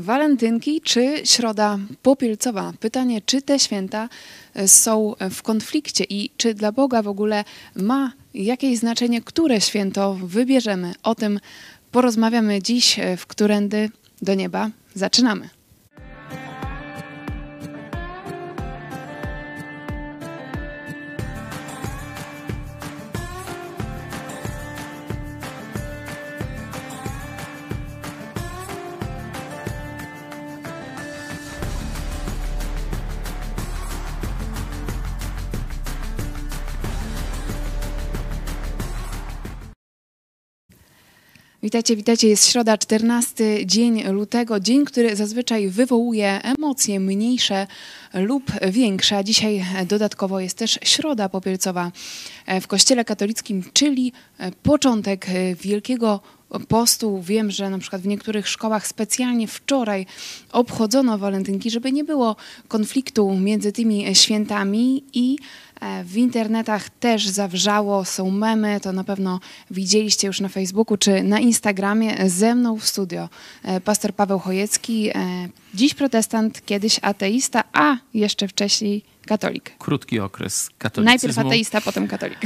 walentynki czy środa popielcowa? Pytanie, czy te święta e, są w konflikcie i czy dla Boga w ogóle ma jakieś znaczenie, które święto wybierzemy? O tym porozmawiamy dziś e, w Którędy do Nieba. Zaczynamy. Witajcie, witajcie. Jest środa, 14 dzień lutego. Dzień, który zazwyczaj wywołuje emocje mniejsze lub większe. Dzisiaj dodatkowo jest też środa popielcowa w Kościele katolickim, czyli początek Wielkiego postu. Wiem, że na przykład w niektórych szkołach specjalnie wczoraj obchodzono walentynki, żeby nie było konfliktu między tymi świętami i w internetach też zawrzało, są memy, to na pewno widzieliście już na Facebooku czy na Instagramie. Ze mną w studio e, pastor Paweł Chojecki, e, dziś protestant, kiedyś ateista, a jeszcze wcześniej katolik. Krótki okres katolicyzmu. Najpierw ateista, potem katolik.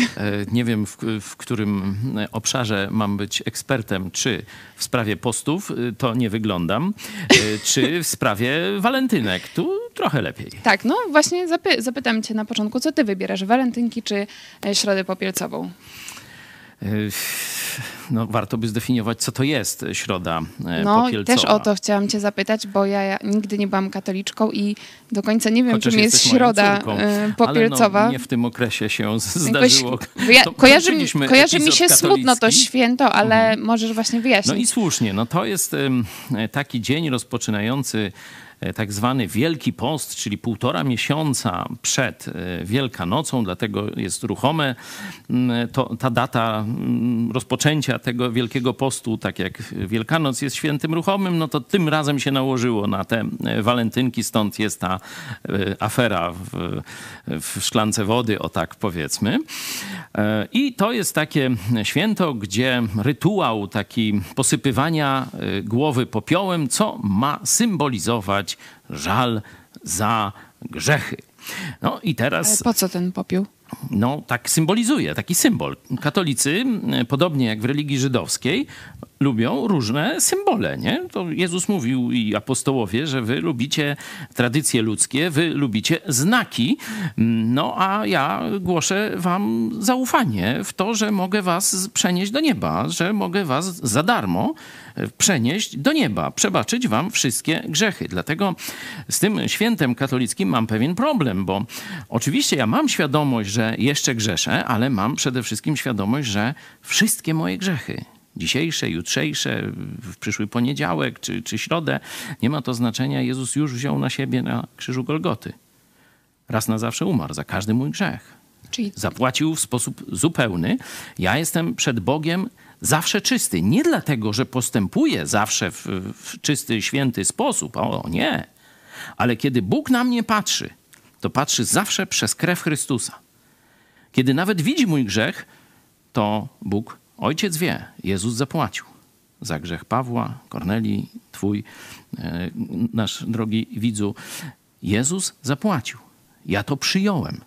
Nie wiem, w, w, którym obszarze mam być ekspertem, czy w sprawie postów, to nie wyglądam, czy w sprawie walentynek. Tu trochę lepiej. Tak, no właśnie zapy zapytam cię na początku, co ty wybierasz, walentynki czy e, środę popielcową? E, no, warto by zdefiniować, co to jest środa e, no, popielcowa. też o to chciałam cię zapytać, bo ja, nigdy nie byłam katoliczką i do końca nie wiem, Chociaż czym jest środa popielcowa. Ale no, nie w tym okresie się zdarzyło. Ja, kojarzy, kojarzy mi się smutno to święto, ale mhm. możesz właśnie wyjaśnić. No i słusznie, no to jest taki dzień rozpoczynający tak zwany Wielki Post, czyli półtora miesiąca przed e, Wielkanocą, dlatego jest ruchome mm, to, ta data mm, rozpoczęcia tego Wielkiego Postu, tak jak Wielkanoc jest świętym ruchomym, no to tym razem się nałożyło na te e, walentynki, stąd jest ta afera w, w szklance wody, o tak powiedzmy. I to jest takie święto, gdzie rytuał taki posypywania głowy popiołem, co ma symbolizować żal za grzechy. No i teraz. Ale po co ten popiół? No, tak symbolizuje, taki symbol. Katolicy, podobnie jak w religii żydowskiej, lubią różne symbole, nie? To Jezus mówił i apostołowie, że wy lubicie tradycje ludzkie, wy lubicie znaki, no a ja głoszę wam zaufanie w to, że mogę was przenieść do nieba, że mogę was za darmo przenieść do nieba, przebaczyć wam wszystkie grzechy. Dlatego z tym świętem katolickim mam pewien problem, bo oczywiście ja mam świadomość, że jeszcze grzeszę, ale mam przede wszystkim świadomość, że wszystkie moje grzechy, dzisiejsze, jutrzejsze, w przyszły poniedziałek czy, czy środę, nie ma to znaczenia. Jezus już wziął na siebie na krzyżu Golgoty. Raz na zawsze umarł za każdy mój grzech. Czyli... Zapłacił w sposób zupełny. Ja jestem przed Bogiem zawsze czysty. Nie dlatego, że postępuję zawsze w, w czysty, święty sposób. O nie. Ale kiedy Bóg na mnie patrzy, to patrzy zawsze przez krew Chrystusa. Kiedy nawet widzi mój grzech, to Bóg, Ojciec wie, Jezus zapłacił za grzech Pawła, Kornelii, twój, e, nasz drogi widzu. Jezus zapłacił. Ja to przyjąłem.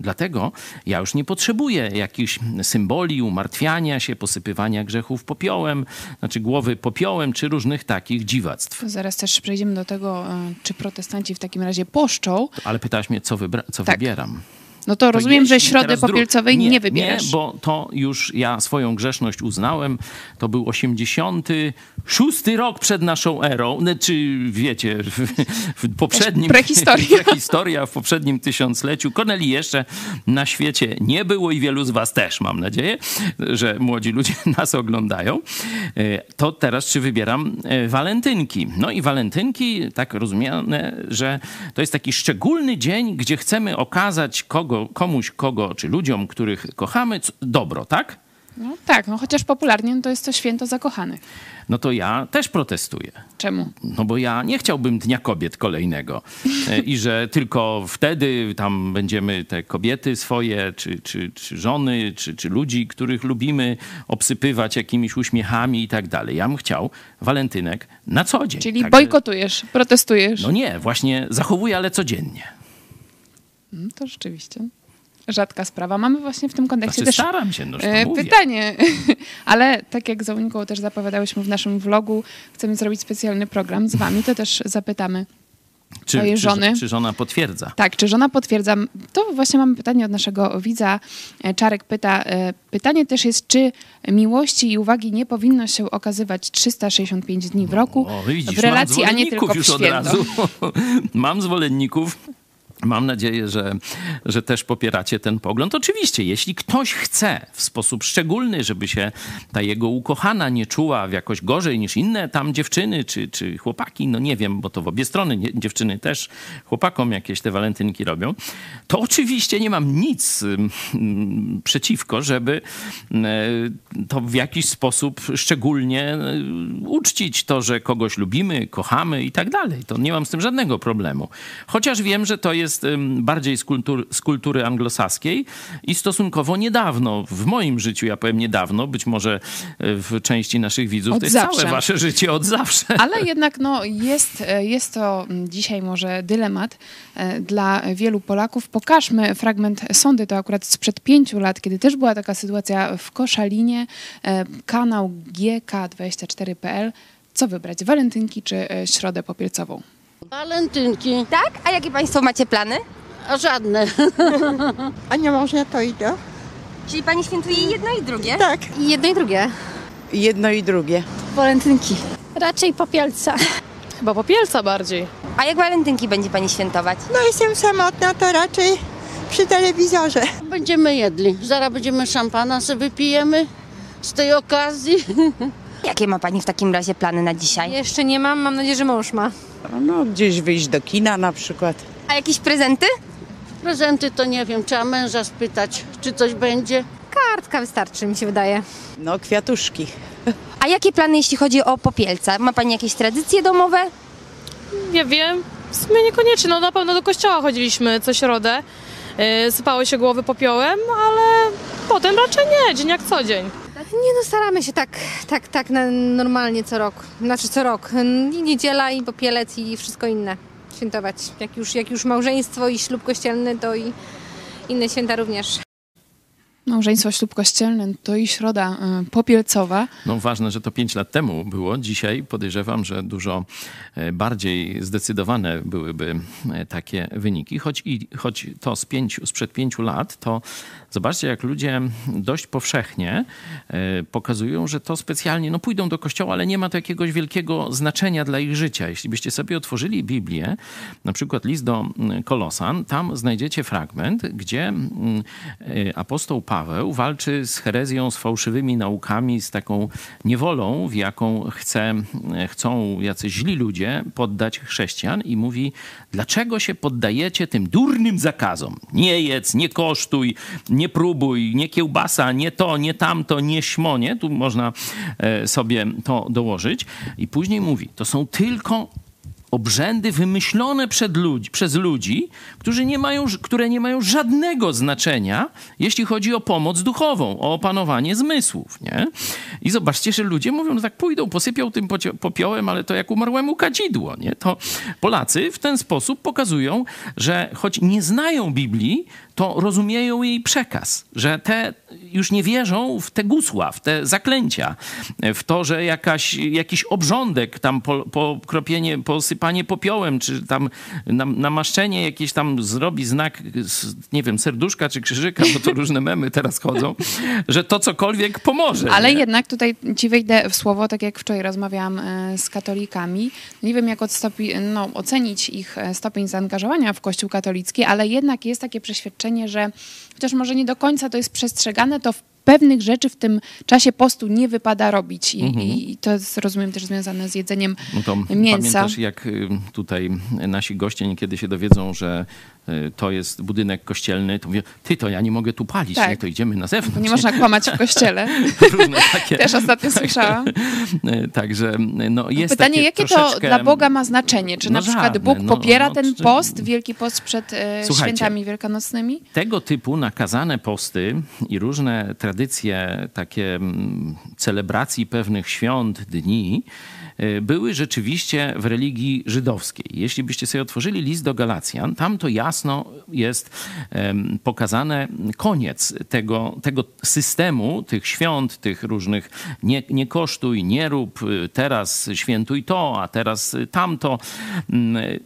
Dlatego ja już nie potrzebuję jakichś symboli, umartwiania się, posypywania grzechów popiołem, znaczy głowy popiołem, czy różnych takich dziwactw. Zaraz też przejdziemy do tego, e, czy protestanci w takim razie poszczą. Ale pytasz mnie, co, wybra- co tak. wybieram. No to, to rozumiem, że środy popielcowej nie, nie wybierasz. Nie, bo to już ja swoją grzeszność uznałem. To był 86 rok przed naszą erą. No, czy wiecie, w, w poprzednim... Prehistoria. Prehistoria w poprzednim tysiącleciu. Koneli jeszcze na świecie nie było i wielu z was też, mam nadzieję, że młodzi ludzie nas oglądają. E, to teraz czy wybieram e, walentynki. No i walentynki, tak rozumiane, że to jest taki szczególny dzień, gdzie chcemy okazać kogo kogo, komuś, kogo, czy ludziom, których kochamy, dobro, tak? No tak, no chociaż popularnie no to jest to święto zakochanych. No to ja też protestuję. Czemu? No bo ja nie chciałbym Dnia Kobiet kolejnego E, i że tylko wtedy tam będziemy te kobiety swoje, czy, czy, czy żony, czy, czy ludzi, których lubimy, obsypywać jakimiś uśmiechami i tak dalej. Ja bym chciał walentynek na co dzień. Czyli Także- bojkotujesz, protestujesz. No nie, właśnie zachowuję, ale codziennie. Mm, To rzeczywiście rzadka sprawa. Mamy właśnie w tym kontekście Znaczy też staram się, no, e, pytanie, ale tak jak z Moniką też zapowiadałyśmy w naszym vlogu, chcemy zrobić specjalny program z wami, to też zapytamy. Czy, żony. czy żona potwierdza? Tak, czy żona potwierdza? To właśnie mamy pytanie od naszego widza. E, Czarek pyta, e, pytanie też jest, czy miłości i uwagi nie powinno się okazywać 365 dni w roku O, widzisz, w relacji, a nie tylko w zwolenników już od święto? mam zwolenników. Mam nadzieję, że, że też popieracie ten pogląd. Oczywiście, jeśli ktoś chce w sposób szczególny, żeby się ta jego ukochana nie czuła w jakoś gorzej niż inne tam dziewczyny czy, czy chłopaki, no nie wiem, bo to w obie strony nie, dziewczyny też chłopakom jakieś te walentynki robią, to oczywiście nie mam nic mm, przeciwko, żeby e, to w jakiś sposób szczególnie e, uczcić to, że kogoś lubimy, kochamy i tak dalej. To nie mam z tym żadnego problemu. Chociaż wiem, że to jest em, bardziej z, kultur, z kultury anglosaskiej i stosunkowo niedawno, w moim życiu, ja powiem niedawno, być może e, w części naszych widzów, Od to jest zawsze. całe wasze życie od zawsze. Ale jednak no, jest, e, jest to mm, dzisiaj może dylemat e, dla wielu Polaków. Pokażmy fragment sądy, to akurat sprzed pięciu lat, kiedy też była taka sytuacja w Koszalinie, e, kanał GK24.pl. Co wybrać, walentynki czy środę popielcową? Walentynki, Tak? A jakie Państwo macie plany? a żadne. A nie można to idę? Czyli Pani świętuje jedno i drugie? Tak. I jedno i drugie. Jedno i drugie. Walentynki. Raczej popielca. Chyba popielca bardziej. A jak walentynki będzie Pani świętować? No jestem samotna, to raczej przy telewizorze. Będziemy jedli. Zaraz będziemy szampana sobie wypijemy z tej okazji. Jakie ma Pani w takim razie plany na dzisiaj? Jeszcze nie mam, mam nadzieję, że mąż ma. No, gdzieś wyjść do kina na przykład. A jakieś prezenty? Prezenty to nie wiem, trzeba męża spytać, czy coś będzie. Kartka wystarczy, mi się wydaje. No, kwiatuszki. A jakie plany jeśli chodzi o popielca? Ma Pani jakieś tradycje domowe? Nie wiem, w sumie niekoniecznie. No na pewno do kościoła chodziliśmy co środę. Yy, sypały się głowy popiołem, ale potem raczej nie, dzień jak co dzień. Nie no, staramy się tak, tak, tak normalnie co rok. Znaczy co rok. I niedziela, i popielec, i wszystko inne świętować. Jak już, jak już małżeństwo i ślub kościelny, to i inne święta również. Małżeństwo, ślub kościelny, to i środa e, popielcowa. No ważne, że to 5 lat temu było. Dzisiaj podejrzewam, że dużo e, bardziej zdecydowane byłyby e, takie wyniki. Choć, i, choć to z pięciu, sprzed pięciu lat, to zobaczcie, jak ludzie dość powszechnie pokazują, że to specjalnie, no pójdą do kościoła, ale nie ma to jakiegoś wielkiego znaczenia dla ich życia. Jeśli byście sobie otworzyli Biblię, na przykład list do Kolosan, tam znajdziecie fragment, gdzie apostoł Paweł walczy z herezją, z fałszywymi naukami, z taką niewolą, w jaką chce, chcą jacyś źli ludzie poddać chrześcijan i mówi, dlaczego się poddajecie tym durnym zakazom? Nie jedz, nie kosztuj, nie próbuj, nie kiełbasa, nie to, nie tamto, nie śmonie. Tu można e, sobie to dołożyć. I później mówi, to są tylko obrzędy wymyślone ludzi, przez ludzi, którzy nie mają, które nie mają żadnego znaczenia, jeśli chodzi o pomoc duchową, o opanowanie zmysłów. Nie? I zobaczcie, że ludzie mówią, no tak pójdą, posypią tym popiołem, ale to jak umarłemu kadzidło. Nie? To Polacy w ten sposób pokazują, że choć nie znają Biblii, to rozumieją jej przekaz, że te już nie wierzą w te gusła, w te zaklęcia, w to, że jakaś, jakiś obrządek, tam po, pokropienie, posypanie popiołem, czy tam nam, namaszczenie jakieś tam zrobi znak, nie wiem, serduszka czy krzyżyka, bo to różne memy teraz chodzą, że to cokolwiek pomoże. Ale nie? jednak tutaj ci wejdę w słowo, tak jak wczoraj rozmawiałam e, z katolikami. Nie wiem, jak odstopi, no, ocenić ich e, stopień zaangażowania w Kościół katolicki, ale jednak jest takie przeświadczenie, że chociaż może nie do końca to jest przestrzegane, to w pewnych rzeczy w tym czasie postu nie wypada robić. I, Mhm. i to jest, rozumiem, też związane z jedzeniem No to mięsa. pamiętasz, jak y, tutaj nasi goście niekiedy się dowiedzą, że y, to jest budynek kościelny, to mówię, ty, to ja nie mogę tu palić, Tak. nie? to idziemy na zewnątrz. Nie można kłamać w kościele. Różne takie. Też ostatnio słyszałam. Y, Także no, jest Pytanie, jakie to troszeczkę... dla Boga ma znaczenie? Czy No na przykład żadne, Bóg no, popiera no, ten post, Wielki Post przed Słuchajcie. świętami wielkanocnymi? Tego typu nakazane posty i różne tradycje takie mm, celebracji pewnych świąt, dni y, były rzeczywiście w religii żydowskiej. Jeśli byście sobie otworzyli list do Galacjan, tam to jasno jest pokazane koniec tego, tego systemu, tych świąt, tych różnych nie, nie kosztuj, nie rób, y, teraz świętuj to, a teraz y, tamto. Mm,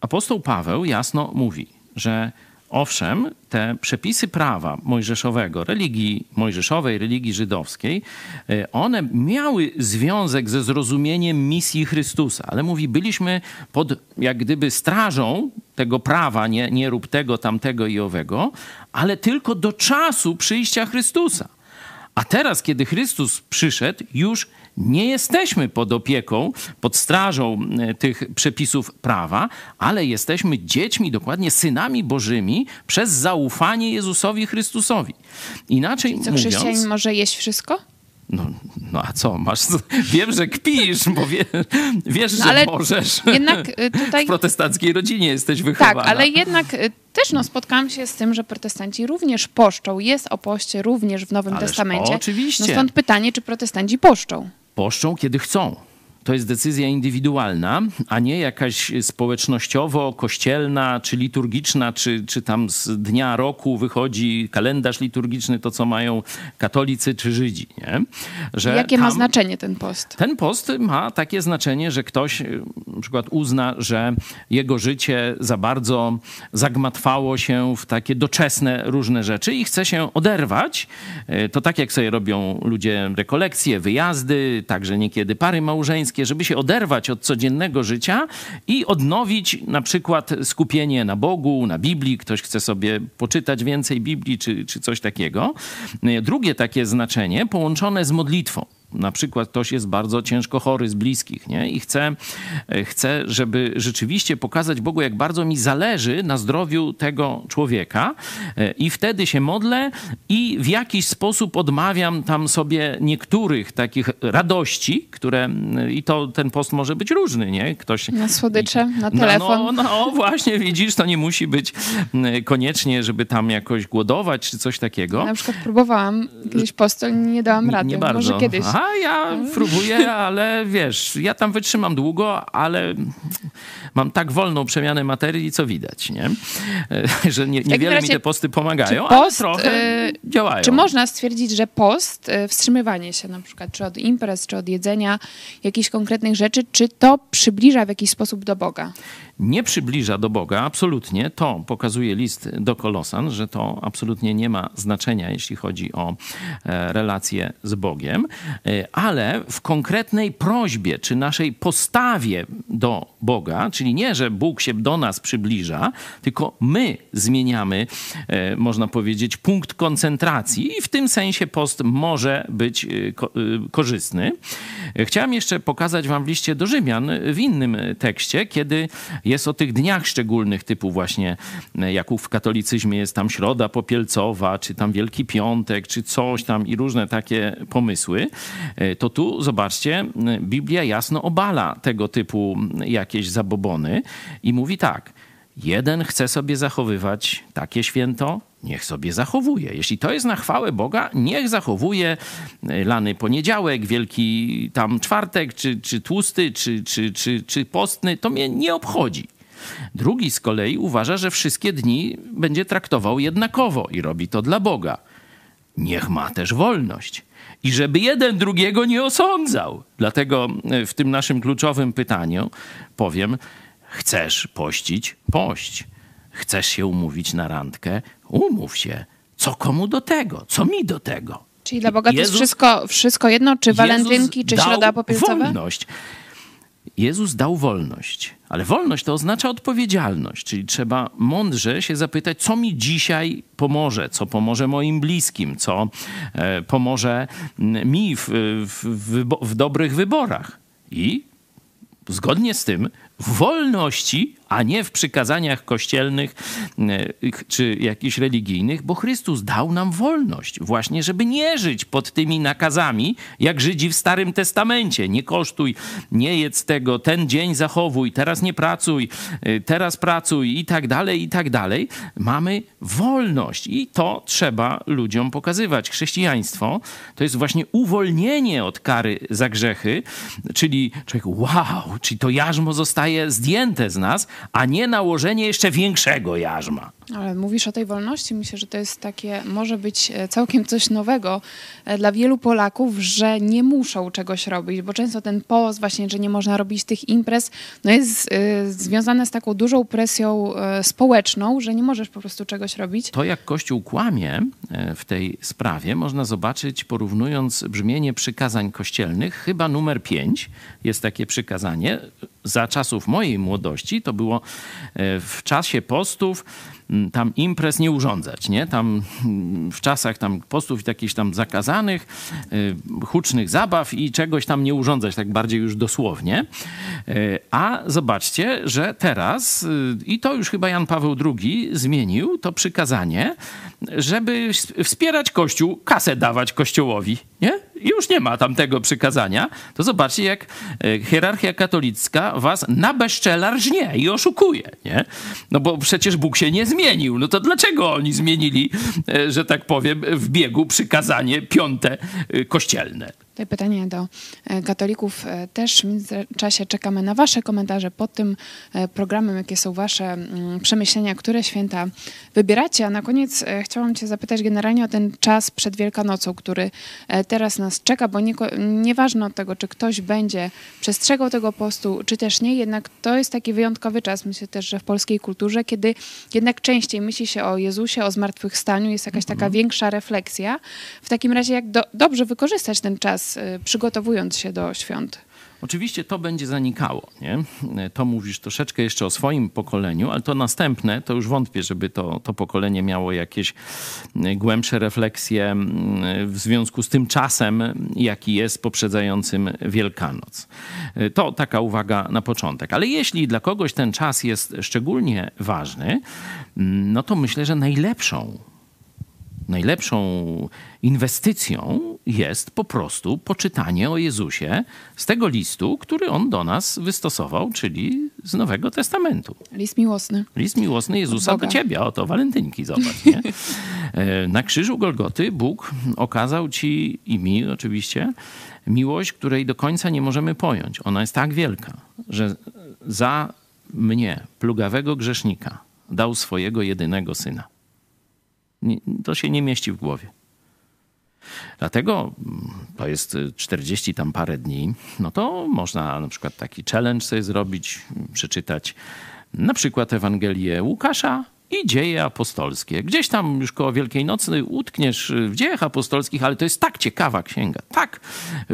apostoł Paweł jasno mówi, że owszem, te przepisy prawa mojżeszowego, religii mojżeszowej, religii żydowskiej, e, one miały związek ze zrozumieniem misji Chrystusa, ale mówi, byliśmy pod jak gdyby strażą tego prawa, nie, nie rób tego, tamtego i owego, ale tylko do czasu przyjścia Chrystusa. A teraz, kiedy Chrystus przyszedł, już nie jesteśmy pod opieką, pod strażą e, tych przepisów prawa, ale jesteśmy dziećmi, dokładnie synami Bożymi przez zaufanie Jezusowi Chrystusowi. Inaczej Co mówiąc... chrześcijanin może jeść wszystko? No, no a co, masz... Wiem, że kpisz, bo wie, wiesz, No, że ale możesz. Jednak y, tutaj... W protestanckiej rodzinie jesteś wychowana. Tak, ale jednak y, też no, spotkałam się z tym, że protestanci również poszczą. Jest o poście również w Nowym Ależ Testamencie. oczywiście. No stąd pytanie, czy protestanci poszczą? poszczą, kiedy chcą. To jest decyzja indywidualna, a nie jakaś społecznościowo-kościelna, czy liturgiczna, czy, czy tam z dnia roku wychodzi kalendarz liturgiczny, to co mają katolicy czy Żydzi. Nie? Że Jakie ma tam- znaczenie ten post? ten post ma takie znaczenie, że ktoś y, na przykład uzna, że jego życie za bardzo zagmatwało się w takie doczesne różne rzeczy i chce się oderwać. Y, To tak jak sobie robią ludzie rekolekcje, wyjazdy, także niekiedy pary małżeńskie, żeby się oderwać od codziennego życia i odnowić na przykład skupienie na Bogu, na Biblii. Ktoś chce sobie poczytać więcej Biblii czy, czy coś takiego. Drugie takie znaczenie połączone z modlitwą. Na przykład ktoś jest bardzo ciężko chory z bliskich nie? i chce, e, chce, żeby rzeczywiście pokazać Bogu, jak bardzo mi zależy na zdrowiu tego człowieka. E, I wtedy się modlę i w jakiś sposób odmawiam tam sobie niektórych takich radości, które mm, i to ten post może być różny, nie? Ktoś Na słodycze, na no, telefon? No, no właśnie, widzisz, to nie musi być mm, koniecznie, żeby tam jakoś głodować czy coś takiego. Na przykład próbowałam kiedyś post, nie dałam rady. Nie bardzo. Może kiedyś. A ja próbuję, ale wiesz, ja tam wytrzymam długo, ale mam tak wolną przemianę materii, co widać, nie? E, Że nie, niewiele mi razie, te posty pomagają, post, ale trochę y, działają. Czy można stwierdzić, że post, y, wstrzymywanie się na przykład, czy od imprez, czy od jedzenia jakichś konkretnych rzeczy, czy to przybliża w jakiś sposób do Boga? nie przybliża do Boga, absolutnie. To pokazuje list do Kolosan, że to absolutnie nie ma znaczenia, jeśli chodzi o e, relacje z Bogiem, E, ale w konkretnej prośbie, czy naszej postawie do Boga, czyli nie, że Bóg się do nas przybliża, tylko my zmieniamy, e, można powiedzieć, punkt koncentracji i w tym sensie post może być e, e, korzystny. Chciałem jeszcze pokazać wam w liście do Rzymian w innym tekście, kiedy jest o tych dniach szczególnych, typu właśnie jak w katolicyzmie jest tam środa popielcowa, czy tam Wielki Piątek, czy coś tam i różne takie pomysły, to tu zobaczcie, Biblia jasno obala tego typu jakieś zabobony i mówi tak. Jeden chce sobie zachowywać takie święto, niech sobie zachowuje. Jeśli to jest na chwałę Boga, niech zachowuje e, lany poniedziałek, wielki tam czwartek, czy, czy tłusty, czy, czy, czy, czy postny, to mnie nie obchodzi. Drugi z kolei uważa, że wszystkie dni będzie traktował jednakowo i robi to dla Boga. Niech ma też wolność. I żeby jeden drugiego nie osądzał. Dlatego e, w tym naszym kluczowym pytaniu powiem: chcesz pościć? Pość. Chcesz się umówić na randkę? Umów się. Co komu do tego? Co mi do tego? Czyli dla Boga to jest Jezus- wszystko, wszystko jedno, czy Jezus walentynki, czy środa popielcowa? wolność. Jezus dał wolność, ale wolność to oznacza odpowiedzialność, czyli trzeba mądrze się zapytać, co mi dzisiaj pomoże, co pomoże moim bliskim, co e, pomoże mi w, w, w, w dobrych wyborach. I zgodnie z tym wolności, a nie w przykazaniach kościelnych e, czy jakichś religijnych, bo Chrystus dał nam wolność, właśnie, żeby nie żyć pod tymi nakazami, jak Żydzi w Starym Testamencie. Nie kosztuj, nie jedz tego, ten dzień zachowuj, teraz nie pracuj, e, teraz pracuj i tak dalej, i tak dalej. Mamy wolność i to trzeba ludziom pokazywać. Chrześcijaństwo to jest właśnie uwolnienie od kary za grzechy, czyli człowiek, wow, czyli to jarzmo zostaje zdjęte z nas, a nie nałożenie jeszcze większego jarzma. Ale mówisz o tej wolności. Myślę, że to jest takie, może być e, całkiem coś nowego e, dla wielu Polaków, że nie muszą czegoś robić, bo często ten post właśnie, że nie można robić tych imprez, no jest y, związane z taką dużą presją y, społeczną, że nie możesz po prostu czegoś robić. To jak Kościół kłamie w tej sprawie, można zobaczyć porównując brzmienie przykazań kościelnych. Chyba numer 5 jest takie przykazanie. Za czasów mojej młodości to było w czasie postów tam imprez nie urządzać, nie? Tam w czasach tam postów jakichś tam zakazanych, y, hucznych zabaw i czegoś tam nie urządzać, tak bardziej już dosłownie. Y, a zobaczcie, że teraz, i to już chyba Jan Paweł II zmienił to przykazanie, żeby wspierać Kościół, kasę dawać Kościołowi, nie? Już nie ma tamtego przykazania. To zobaczcie, jak hierarchia katolicka was na bezczela rżnie i oszukuje, nie? No bo przecież Bóg się nie zmienił. No to dlaczego oni zmienili, e, że tak powiem, w biegu przykazanie piąte e, kościelne? Tutaj pytanie do e, katolików e, też. W międzyczasie czekamy na Wasze komentarze pod tym e, programem, jakie są Wasze mm, przemyślenia, które święta wybieracie. A na koniec chciałam Cię zapytać generalnie o ten czas przed Wielkanocą, który teraz nas czeka, bo nie, nieważne od tego, czy ktoś będzie przestrzegał tego postu, czy też nie, jednak to jest taki wyjątkowy czas, myślę też, że w polskiej kulturze, kiedy jednak częściej myśli się o Jezusie, o zmartwychwstaniu, jest jakaś taka mhm. większa refleksja. W takim razie, jak do, dobrze wykorzystać ten czas Y, przygotowując się do świąt? Oczywiście to będzie zanikało. Nie? To mówisz troszeczkę jeszcze o swoim pokoleniu, ale to następne, to już wątpię, żeby to, to pokolenie miało jakieś y, głębsze refleksje y, w związku z tym czasem, jaki jest poprzedzającym Wielkanoc. To taka uwaga na początek. Ale jeśli dla kogoś ten czas jest szczególnie ważny, no to myślę, że najlepszą najlepszą inwestycją jest po prostu poczytanie o Jezusie z tego listu, który on do nas wystosował, czyli z Nowego Testamentu. List miłosny. List miłosny Jezusa do ciebie. Oto walentynki, zobacz. Nie? E, na krzyżu Golgoty Bóg okazał ci i mi oczywiście miłość, której do końca nie możemy pojąć. Ona jest tak wielka, że za mnie, plugawego grzesznika, dał swojego jedynego syna to się nie mieści w głowie. Dlatego mm, to jest 40 tam parę dni, no to można na przykład taki challenge sobie zrobić, przeczytać na przykład Ewangelię Łukasza i dzieje apostolskie. Gdzieś tam już koło Wielkiej Nocy utkniesz w dziejach apostolskich, ale to jest tak ciekawa księga, tak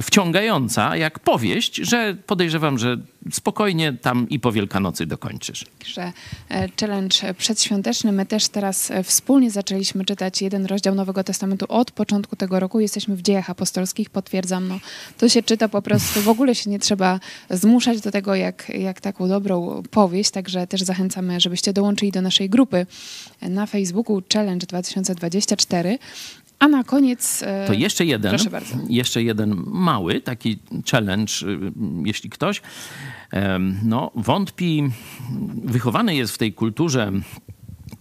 wciągająca jak powieść, że podejrzewam, że spokojnie tam i po Wielkanocy dokończysz. Że e, challenge przedświąteczny. My też teraz e, wspólnie zaczęliśmy czytać jeden rozdział Nowego Testamentu od początku tego roku. Jesteśmy w dziejach apostolskich, potwierdzam. No, to się czyta po prostu, w ogóle się nie trzeba zmuszać do tego jak, jak taką dobrą powieść, także też zachęcamy, żebyście dołączyli do naszej grupy na Facebooku Challenge 2024. A na koniec. E, to jeszcze jeden, proszę bardzo. jeszcze jeden mały taki challenge, jeśli ktoś no, wątpi, wychowany jest w tej kulturze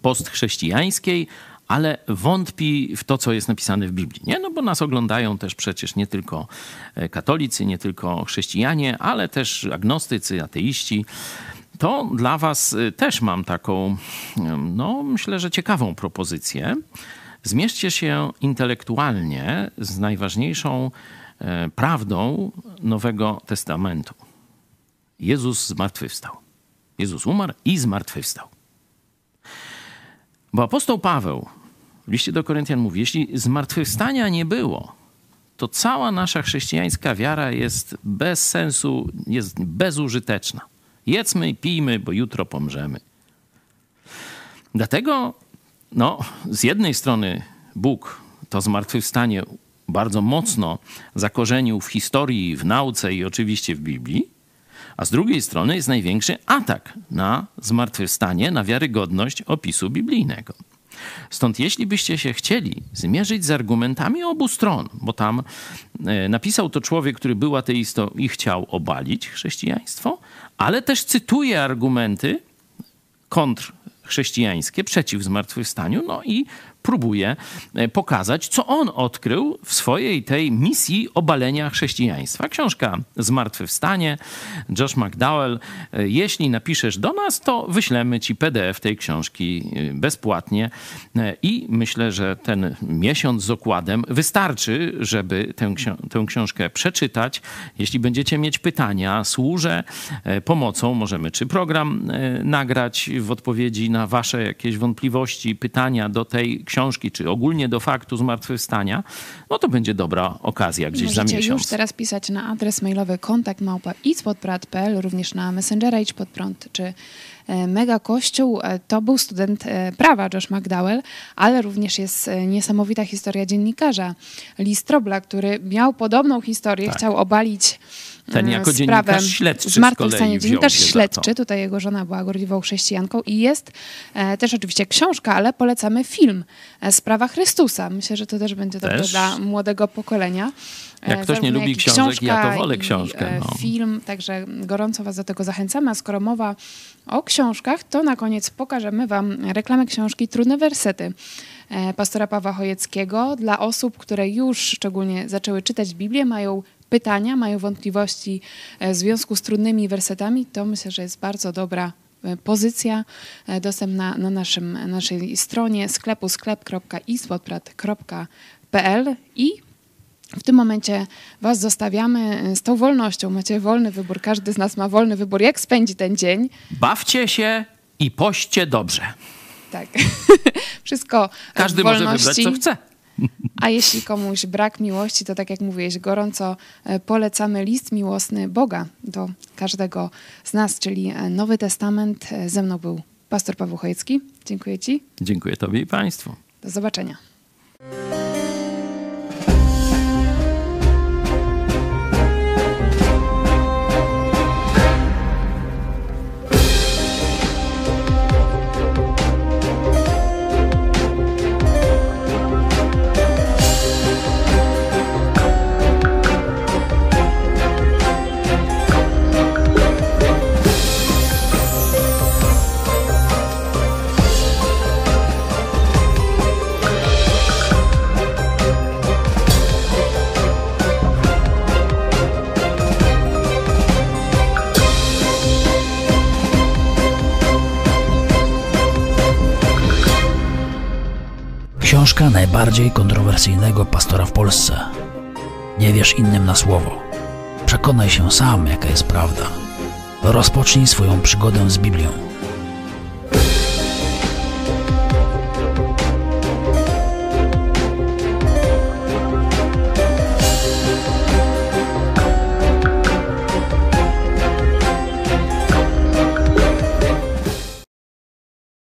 postchrześcijańskiej, ale wątpi w to, co jest napisane w Biblii. Nie? No bo nas oglądają też przecież nie tylko e, katolicy, nie tylko chrześcijanie, ale też agnostycy, ateiści. To dla Was e, też mam taką, no myślę, że ciekawą propozycję. Zmierzcie się intelektualnie z najważniejszą e, prawdą Nowego Testamentu. Jezus zmartwychwstał. Jezus umarł i zmartwychwstał. Bo apostoł Paweł w liście do Koryntian mówi, jeśli zmartwychwstania nie było, to cała nasza chrześcijańska wiara jest bez sensu, jest bezużyteczna. Jedzmy i pijmy, bo jutro pomrzemy. Dlatego, no, z jednej strony Bóg to zmartwychwstanie bardzo mocno zakorzenił w historii, w nauce i oczywiście w Biblii, a z drugiej strony jest największy atak na zmartwychwstanie, na wiarygodność opisu biblijnego. Stąd jeśli byście się chcieli zmierzyć z argumentami obu stron, bo tam e, napisał to człowiek, który był ateistą i chciał obalić chrześcijaństwo, ale też cytuje argumenty kontrchrześcijańskie przeciw zmartwychwstaniu, no i próbuje e, pokazać, co on odkrył w swojej tej misji obalenia chrześcijaństwa. Książka Zmartwychwstanie, Josh McDowell. E, jeśli napiszesz do nas, to wyślemy ci PDF tej książki e, bezpłatnie i myślę, że ten miesiąc z okładem wystarczy, żeby tę, tę książkę przeczytać. Jeśli będziecie mieć pytania, służę pomocą. Możemy czy program nagrać w odpowiedzi na wasze jakieś wątpliwości, pytania do tej książki, książki, czy ogólnie do faktu zmartwychwstania, no to będzie dobra okazja gdzieś Możecie za miesiąc. już teraz pisać na adres mailowy kontakt małpa również na Messengera idź pod prąd, czy Mega Kościół. E, to był student e, prawa Josh McDowell, ale również jest niesamowita historia dziennikarza Lee Strobla, który miał podobną historię, tak. chciał obalić ten jako sprawę dziennikarz śledczy zmartwychwstanie. Dziennikarz śledczy, tutaj jego żona była gorliwą chrześcijanką i jest e, też oczywiście książka, ale polecamy film e, Sprawa Chrystusa. Myślę, że to też będzie też? dobre dla młodego pokolenia. Jak ktoś nie lubi książek, ja to wolę książkę. No. Film, także gorąco Was do tego zachęcamy. A skoro mowa o książkach, to na koniec pokażemy Wam reklamę książki Trudne Wersety pastora Pawła Chojeckiego. Dla osób, które już szczególnie zaczęły czytać Biblię, mają pytania, mają wątpliwości w związku z trudnymi wersetami, to myślę, że jest bardzo dobra pozycja dostępna na naszym, naszej stronie sklepu sklep.ispodprat.pl i w tym momencie Was zostawiamy z tą wolnością. Macie wolny wybór, każdy z nas ma wolny wybór, jak spędzi ten dzień. Bawcie się i poście dobrze. Tak. Wszystko Każdy w wolności. może wybrać, co chce. A jeśli komuś brak miłości, to tak jak mówiłeś, gorąco e, polecamy list miłosny Boga do każdego z nas, czyli e, Nowy Testament. E, ze mną był pastor Paweł Chojecki. Dziękuję Ci. Dziękuję Tobie i Państwu. Do zobaczenia. Najbardziej kontrowersyjnego pastora w Polsce. Nie wierz innym na słowo. Przekonaj się sam, jaka jest prawda. Rozpocznij swoją przygodę z Biblią.